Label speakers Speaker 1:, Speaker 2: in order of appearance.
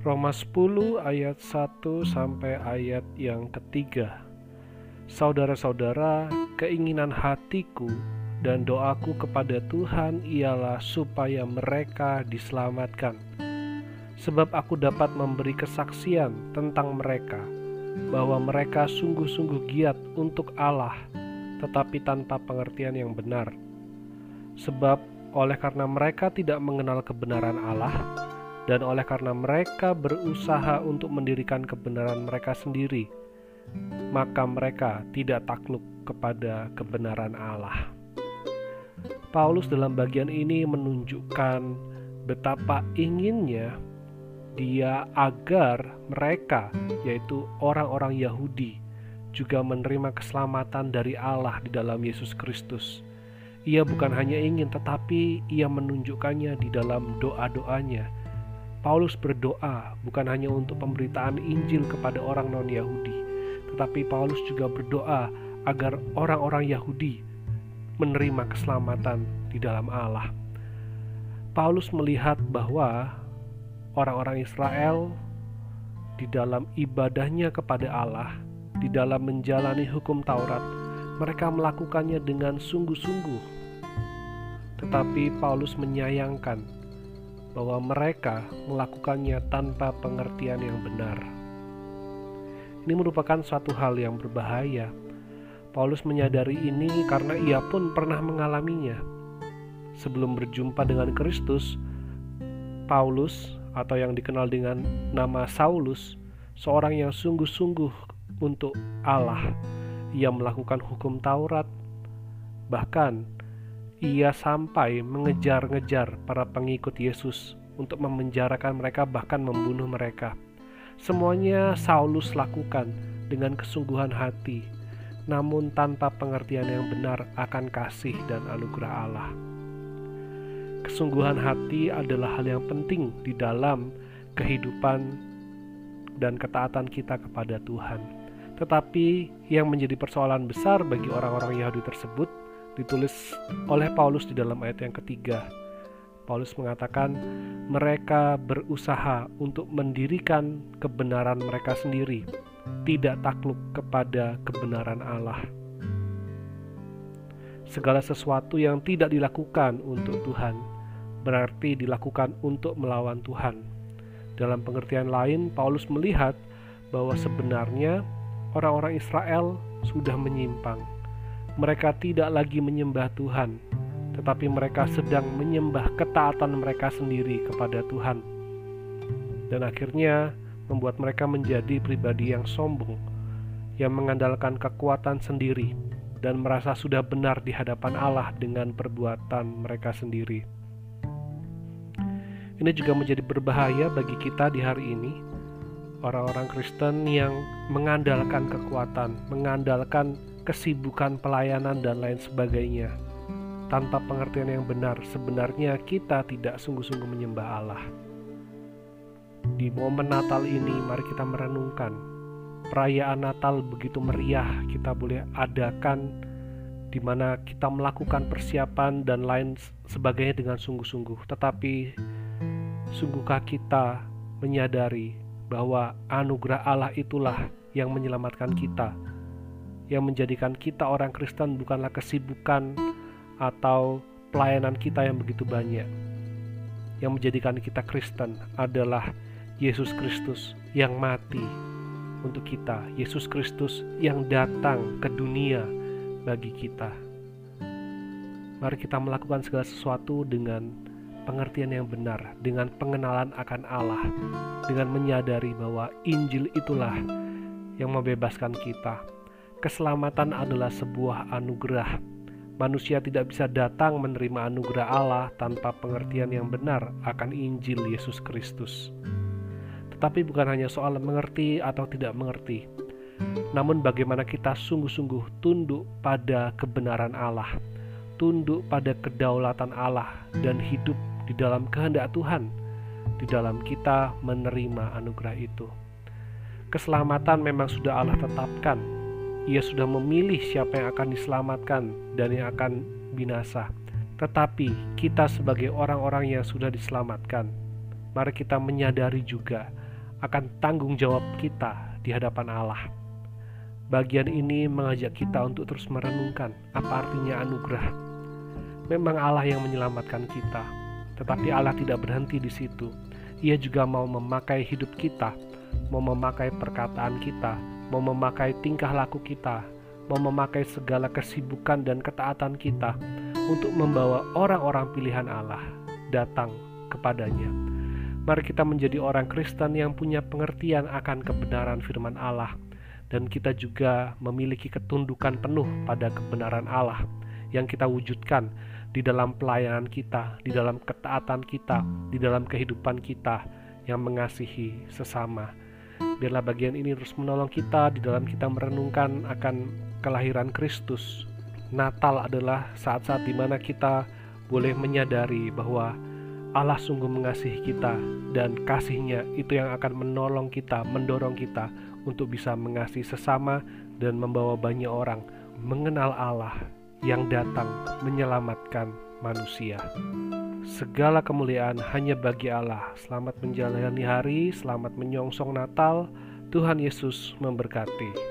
Speaker 1: Roma 10 ayat 1 sampai ayat yang ketiga. Saudara-saudara, keinginan hatiku dan doaku kepada Tuhan ialah supaya mereka diselamatkan. Sebab aku dapat memberi kesaksian tentang mereka bahwa mereka sungguh-sungguh giat untuk Allah, tetapi tanpa pengertian yang benar. Sebab oleh karena mereka tidak mengenal kebenaran Allah, dan oleh karena mereka berusaha untuk mendirikan kebenaran mereka sendiri, maka mereka tidak takluk kepada kebenaran Allah. Paulus dalam bagian ini menunjukkan betapa inginnya dia agar mereka, yaitu orang-orang Yahudi, juga menerima keselamatan dari Allah di dalam Yesus Kristus. Ia bukan hanya ingin, tetapi ia menunjukkannya di dalam doa-doanya Paulus berdoa bukan hanya untuk pemberitaan Injil kepada orang non-Yahudi, tetapi Paulus juga berdoa agar orang-orang Yahudi menerima keselamatan di dalam Allah. Paulus melihat bahwa orang-orang Israel di dalam ibadahnya kepada Allah, di dalam menjalani hukum Taurat, mereka melakukannya dengan sungguh-sungguh. Tetapi Paulus menyayangkan bahwa mereka melakukannya tanpa pengertian yang benar. Ini merupakan suatu hal yang berbahaya. Paulus menyadari ini karena ia pun pernah mengalaminya. Sebelum berjumpa dengan Kristus, Paulus atau yang dikenal dengan nama Saulus, seorang yang sungguh-sungguh untuk Allah. Ia melakukan hukum Taurat, bahkan ia sampai mengejar-ngejar para pengikut Yesus untuk memenjarakan mereka, bahkan membunuh mereka. Semuanya Saulus lakukan dengan kesungguhan hati, namun tanpa pengertian yang benar akan kasih dan anugerah Allah. Kesungguhan hati adalah hal yang penting di dalam kehidupan dan ketaatan kita kepada Tuhan. Tetapi yang menjadi persoalan besar bagi orang-orang Yahudi tersebut ditulis oleh Paulus di dalam ayat yang ketiga. Paulus mengatakan mereka berusaha untuk mendirikan kebenaran mereka sendiri, tidak takluk kepada kebenaran Allah. Segala sesuatu yang tidak dilakukan untuk Tuhan berarti dilakukan untuk melawan Tuhan. Dalam pengertian lain, Paulus melihat bahwa sebenarnya orang-orang Israel sudah menyimpang mereka tidak lagi menyembah Tuhan, tetapi mereka sedang menyembah ketaatan mereka sendiri kepada Tuhan, dan akhirnya membuat mereka menjadi pribadi yang sombong, yang mengandalkan kekuatan sendiri, dan merasa sudah benar di hadapan Allah dengan perbuatan mereka sendiri. Ini juga menjadi berbahaya bagi kita di hari ini, orang-orang Kristen yang mengandalkan kekuatan, mengandalkan kesibukan pelayanan dan lain sebagainya. Tanpa pengertian yang benar, sebenarnya kita tidak sungguh-sungguh menyembah Allah. Di momen Natal ini, mari kita merenungkan perayaan Natal begitu meriah kita boleh adakan di mana kita melakukan persiapan dan lain sebagainya dengan sungguh-sungguh. Tetapi sungguhkah kita menyadari bahwa anugerah Allah itulah yang menyelamatkan kita yang menjadikan kita orang Kristen bukanlah kesibukan atau pelayanan kita yang begitu banyak. Yang menjadikan kita Kristen adalah Yesus Kristus yang mati untuk kita, Yesus Kristus yang datang ke dunia bagi kita. Mari kita melakukan segala sesuatu dengan pengertian yang benar, dengan pengenalan akan Allah, dengan menyadari bahwa Injil itulah yang membebaskan kita keselamatan adalah sebuah anugerah. Manusia tidak bisa datang menerima anugerah Allah tanpa pengertian yang benar akan Injil Yesus Kristus. Tetapi bukan hanya soal mengerti atau tidak mengerti, namun bagaimana kita sungguh-sungguh tunduk pada kebenaran Allah, tunduk pada kedaulatan Allah, dan hidup di dalam kehendak Tuhan, di dalam kita menerima anugerah itu. Keselamatan memang sudah Allah tetapkan ia sudah memilih siapa yang akan diselamatkan dan yang akan binasa. Tetapi kita sebagai orang-orang yang sudah diselamatkan, mari kita menyadari juga akan tanggung jawab kita di hadapan Allah. Bagian ini mengajak kita untuk terus merenungkan apa artinya anugerah. Memang Allah yang menyelamatkan kita, tetapi Allah tidak berhenti di situ. Ia juga mau memakai hidup kita, mau memakai perkataan kita, mau memakai tingkah laku kita, mau memakai segala kesibukan dan ketaatan kita untuk membawa orang-orang pilihan Allah datang kepadanya. Mari kita menjadi orang Kristen yang punya pengertian akan kebenaran firman Allah dan kita juga memiliki ketundukan penuh pada kebenaran Allah yang kita wujudkan di dalam pelayanan kita, di dalam ketaatan kita, di dalam kehidupan kita yang mengasihi sesama. Biarlah bagian ini terus menolong kita di dalam kita merenungkan akan kelahiran Kristus. Natal adalah saat-saat di mana kita boleh menyadari bahwa Allah sungguh mengasihi kita dan kasihnya itu yang akan menolong kita, mendorong kita untuk bisa mengasihi sesama dan membawa banyak orang mengenal Allah yang datang menyelamatkan manusia. Segala kemuliaan hanya bagi Allah. Selamat menjalani hari, selamat menyongsong Natal. Tuhan Yesus memberkati.